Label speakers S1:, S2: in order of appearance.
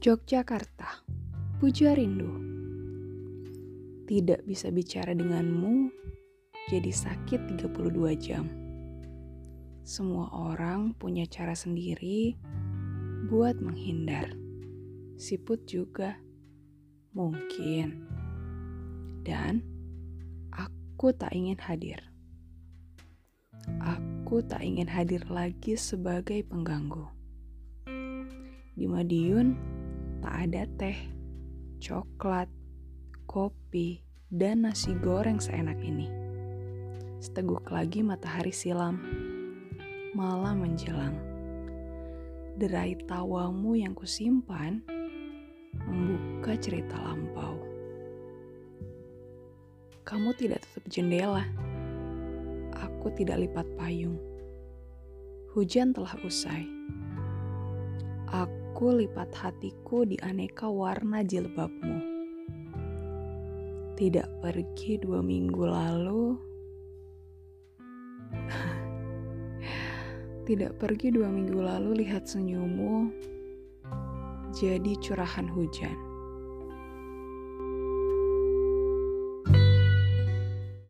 S1: Yogyakarta, puja rindu. Tidak bisa bicara denganmu, jadi sakit 32 jam. Semua orang punya cara sendiri buat menghindar. Siput juga mungkin. Dan aku tak ingin hadir. Aku tak ingin hadir lagi sebagai pengganggu. Di Madiun, tak ada teh, coklat, kopi, dan nasi goreng seenak ini. Seteguk lagi matahari silam, malam menjelang. Derai tawamu yang kusimpan membuka cerita lampau. Kamu tidak tutup jendela. Aku tidak lipat payung. Hujan telah usai. Aku Aku lipat hatiku di aneka warna jilbabmu. Tidak pergi dua minggu lalu. Tidak pergi dua minggu lalu lihat senyummu jadi curahan hujan.